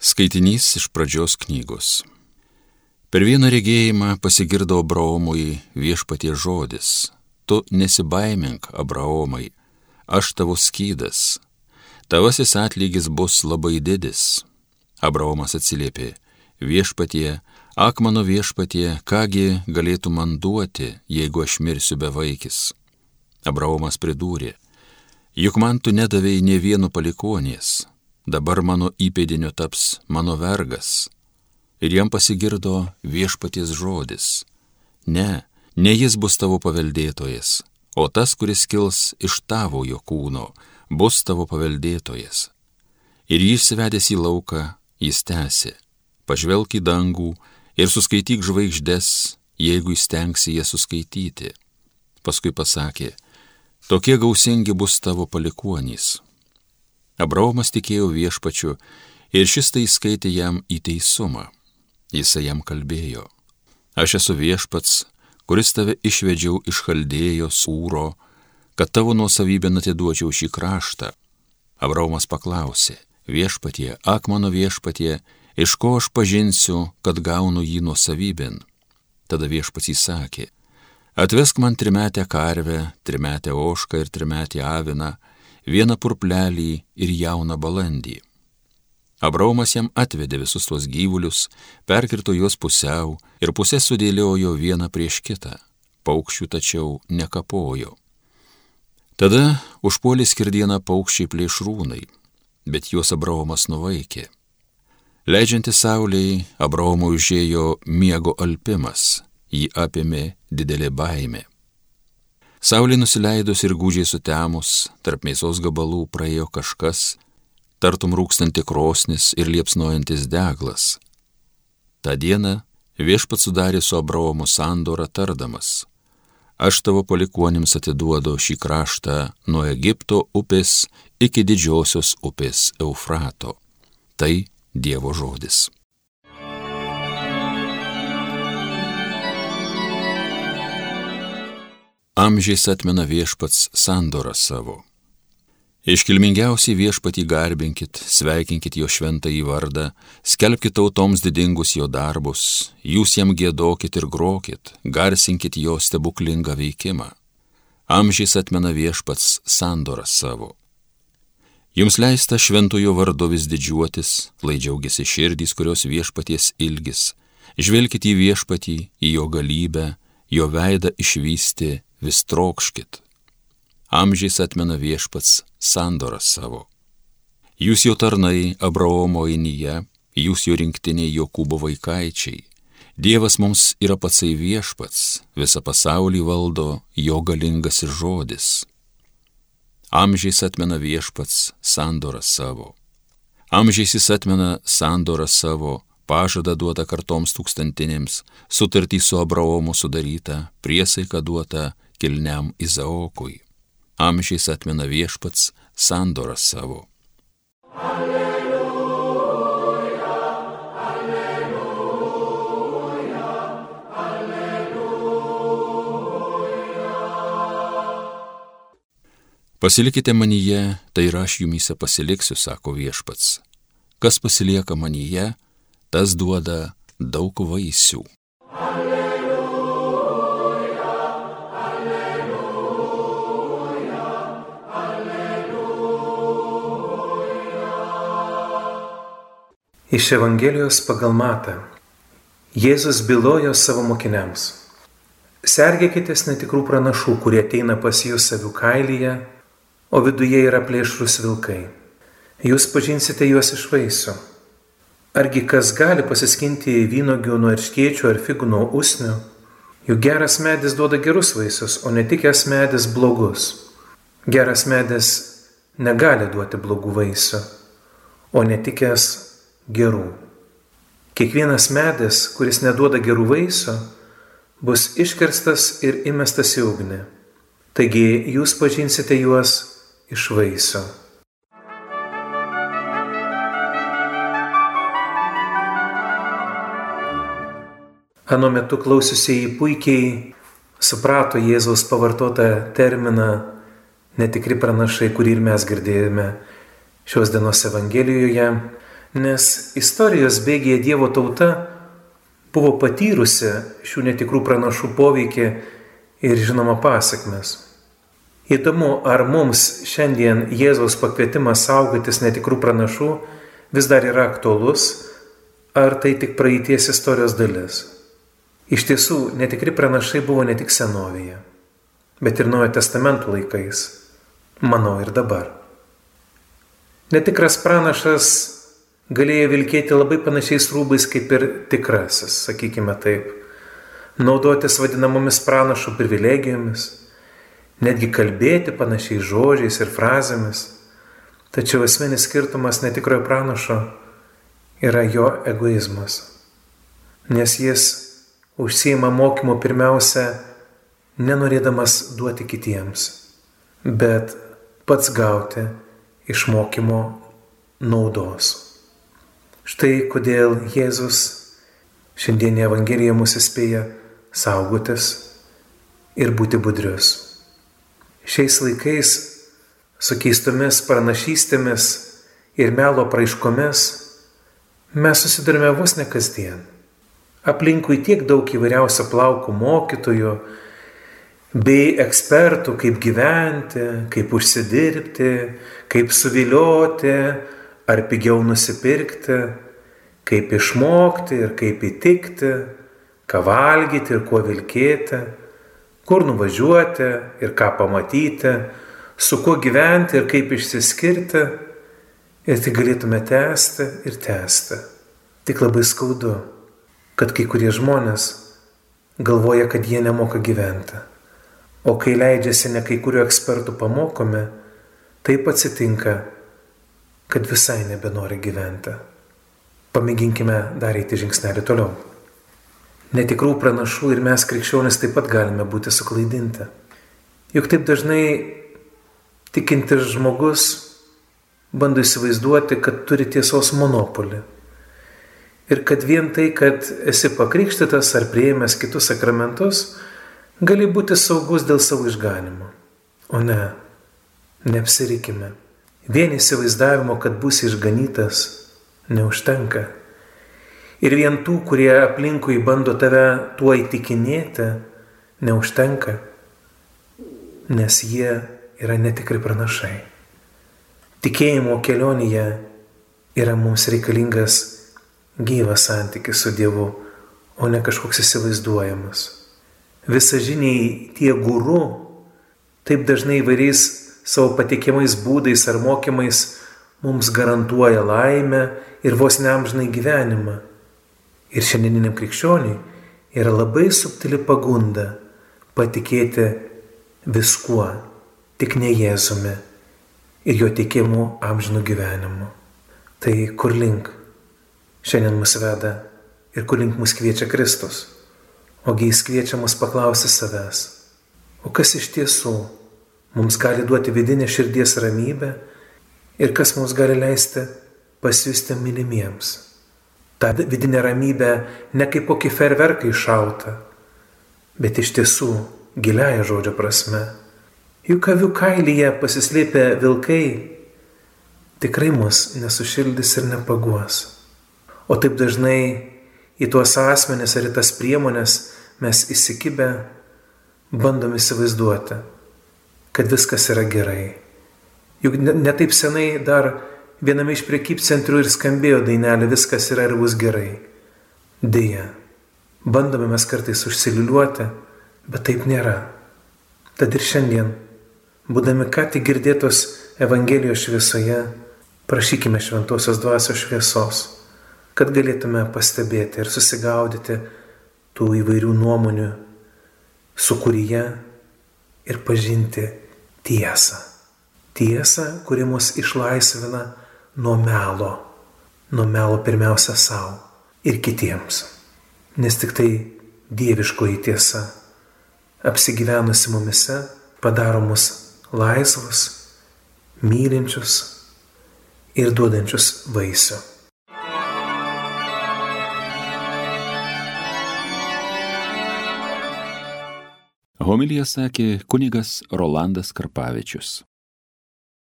Skaitinys iš pradžios knygos. Per vieną regėjimą pasigirdo Abraomui viešpatie žodis. Tu nesibaimink, Abraomai, aš tavo skydas. Tavasis atlygis bus labai didis. Abraomas atsiliepė, viešpatie, ak mano viešpatie, kągi galėtų man duoti, jeigu aš mirsiu be vaikis. Abraomas pridūrė, juk man tu nedavėjai ne vieno palikonės, dabar mano įpėdiniu taps mano vergas. Ir jam pasigirdo viešpaties žodis. Ne, ne jis bus tavo paveldėtojas, o tas, kuris kils iš tavojo kūno, bus tavo paveldėtojas. Ir jis vedęs į lauką, jis tęsė, pažvelk į dangų ir suskaityk žvaigždes, jeigu įstengsi jas suskaityti. Paskui pasakė, tokie gausingi bus tavo palikuonys. Abraomas tikėjo viešpačiu ir šis tai skaitė jam į teisumą. Jisai jam kalbėjo, aš esu viešpats, kuris tave išvedžiau iš chaldėjo sūro, kad tavo nuosavybę atiduočiau šį kraštą. Abraomas paklausė, viešpatie, ak mano viešpatie, iš ko aš pažinsiu, kad gaunu jį nuosavybėn. Tada viešpats įsakė, atvesk man trimetę karvę, trimetę ošką ir trimetę aviną, vieną purplelį ir jauną balandį. Abraomas jam atvedė visus tuos gyvulius, perkirto juos pusiau ir pusė sudėliojo vieną prieš kitą, paukščių tačiau nekapojo. Tada užpuolė skirdieną paukščiai plėšrūnai, bet juos Abraomas nuvaikė. Leidžianti sauliai, Abraomo užėjo miego alpimas, jį apėmė didelė baime. Saulė nusileidus ir gūdžiai sutemus, tarp mėsos gabalų praėjo kažkas, tartum rūkstanti krosnis ir liepsnojantis deglas. Ta diena viešpats sudarė su Abraomu sandorą tardamas. Aš tavo palikuonims atiduodu šį kraštą nuo Egipto upės iki didžiosios upės Eufrato. Tai Dievo žodis. Amžiais atmena viešpats sandorą savo. Iškilmingiausiai viešpatį garbinkit, sveikinkit jo šventą į vardą, skelbkite tautoms didingus jo darbus, jūs jam gėdokit ir grokit, garsinkit jo stebuklingą veikimą. Amžiais atmena viešpats sandorą savo. Jums leista šventojo vardu vis didžiuotis, laidžiaugiasi širdys, kurios viešpaties ilgis, žvelkite į viešpatį, į jo galybę, jo veidą išvysti vis trokškit. Amžiais atmena viešpats sandorą savo. Jūs jo tarnai Abraomo inyje, jūs jo rinktiniai Jokūbo vaikaičiai. Dievas mums yra patsai viešpats, visą pasaulį valdo jo galingasis žodis. Amžiais atmena viešpats sandorą savo. Amžiais jis atmena sandorą savo pažadą duotą kartoms tūkstantinėms, sutartį su Abraomu sudarytą, priesaiką duotą kilniam Izaokui. Amžiais atmena viešpats sandorą savo. Alleluja, alleluja, alleluja. Pasilikite manyje, tai ir aš jumise pasiliksiu, sako viešpats. Kas pasilieka manyje, tas duoda daug vaisių. Iš Evangelijos pagal matą. Jėzus bylojo savo mokiniams. Sergėkitės netikrų pranašų, kurie ateina pas jūs savių kailyje, o viduje yra plėšrus vilkai. Jūs pažinsite juos iš vaisių. Argi kas gali pasiskinti vynogių nuo erškėčių ar figų nuo usnių? Juk geras medis duoda gerus vaisius, o netikęs medis blogus. Geras medis negali duoti blogų vaisių, o netikęs gerų. Kiekvienas medis, kuris neduoda gerų vaisių, bus iškirstas ir įmestas į ugnį. Taigi jūs pažinsite juos iš vaisių. Anu metu klausiusieji puikiai suprato Jėzaus pavartotą terminą netikri pranašai, kurį ir mes girdėjome šios dienos Evangelijoje. Nes istorijos bėgėje Dievo tauta buvo patyrusi šių netikrų pranašų poveikį ir žinoma pasiekmes. Įdomu, ar mums šiandien Jėzaus pakvietimas saugotis netikrų pranašų vis dar yra aktuolus, ar tai tik praeities istorijos dalis. Iš tiesų, netikri pranašai buvo ne tik senovėje, bet ir Naujojo testamento laikais, manau ir dabar. Netikras pranašas galėjo vilkėti labai panašiais rūbais kaip ir tikrasis, sakykime taip, naudotis vadinamomis pranašo privilegijomis, netgi kalbėti panašiais žodžiais ir frazėmis. Tačiau esminis skirtumas netikrojo pranašo yra jo egoizmas, nes jis užsieima mokymu pirmiausia nenorėdamas duoti kitiems, bet pats gauti iš mokymo naudos. Štai kodėl Jėzus šiandienė Evangelija mus įspėja saugotis ir būti budrius. Šiais laikais su keistomis pranašystėmis ir melo praiškomis mes susidurime vos ne kasdien. Aplinkui tiek daug įvairiausio plaukų mokytojų, bei ekspertų, kaip gyventi, kaip užsidirbti, kaip suvilioti ar pigiau nusipirkti, kaip išmokti ir kaip įtikti, ką valgyti ir kuo vilkėti, kur nuvažiuoti ir ką pamatyti, su kuo gyventi ir kaip išsiskirti. Ir tai galėtume tęsti ir tęsti. Tik labai skaudu, kad kai kurie žmonės galvoja, kad jie nemoka gyventi O kai leidžiasi ne kai kurių ekspertų pamokomi, taip atsitinka, kad visai nebenori gyventi. Pamėginkime dar eiti žingsnelį toliau. Netikrų pranašų ir mes krikščionis taip pat galime būti suklaidinti. Juk taip dažnai tikintis žmogus bando įsivaizduoti, kad turi tiesos monopolį. Ir kad vien tai, kad esi pakrikštytas ar prieimęs kitus sakramentus, gali būti saugus dėl savo išganimo. O ne, neapsirikime. Vien įsivaizdavimo, kad bus išganytas, neužtenka. Ir vien tų, kurie aplinkui bando tave tuo įtikinėti, neužtenka, nes jie yra netikri pranašai. Tikėjimo kelionėje yra mums reikalingas gyvas santykis su Dievu, o ne kažkoks įsivaizduojamas visažiniai tie guru taip dažnai įvairiais savo patikimais būdais ar mokymais mums garantuoja laimę ir vos neamžinai gyvenimą. Ir šiandieniniam krikščioniui yra labai subtili pagunda patikėti viskuo, tik ne Jėzumi ir jo teikimu amžinų gyvenimu. Tai kur link šiandien mus veda ir kur link mus kviečia Kristus. Ogi jis kviečia mus paklausti savęs, o kas iš tiesų mums gali duoti vidinę širdies ramybę ir kas mums gali leisti pasijusti mylimiems. Ta vidinė ramybė ne kaip kokį ferverką iššauta, bet iš tiesų giliaja žodžio prasme. Juk avių kailyje pasislėpę vilkai tikrai mus nesušildys ir nepaguos. O taip dažnai į tuos asmenis ar į tas priemonės mes įsikibę bandom įsivaizduoti, kad viskas yra gerai. Juk netaip ne senai dar viename iš priekybcentrių ir skambėjo dainelė viskas yra ir bus gerai. Deja, bandome mes kartais užsiliuliuoti, bet taip nėra. Tad ir šiandien, būdami ką tik girdėtos Evangelijos šviesoje, prašykime šventosios dvasios šviesos kad galėtume pastebėti ir susigaudyti tų įvairių nuomonių sukūryje ir pažinti tiesą. Tiesą, kuri mus išlaisvina nuo melo, nuo melo pirmiausia savo ir kitiems. Nes tik tai dieviškoji tiesa, apsigyvenusi mumise, padaro mus laisvus, mylinčius ir duodančius vaisių. Homilija sakė kunigas Rolandas Karpavičius.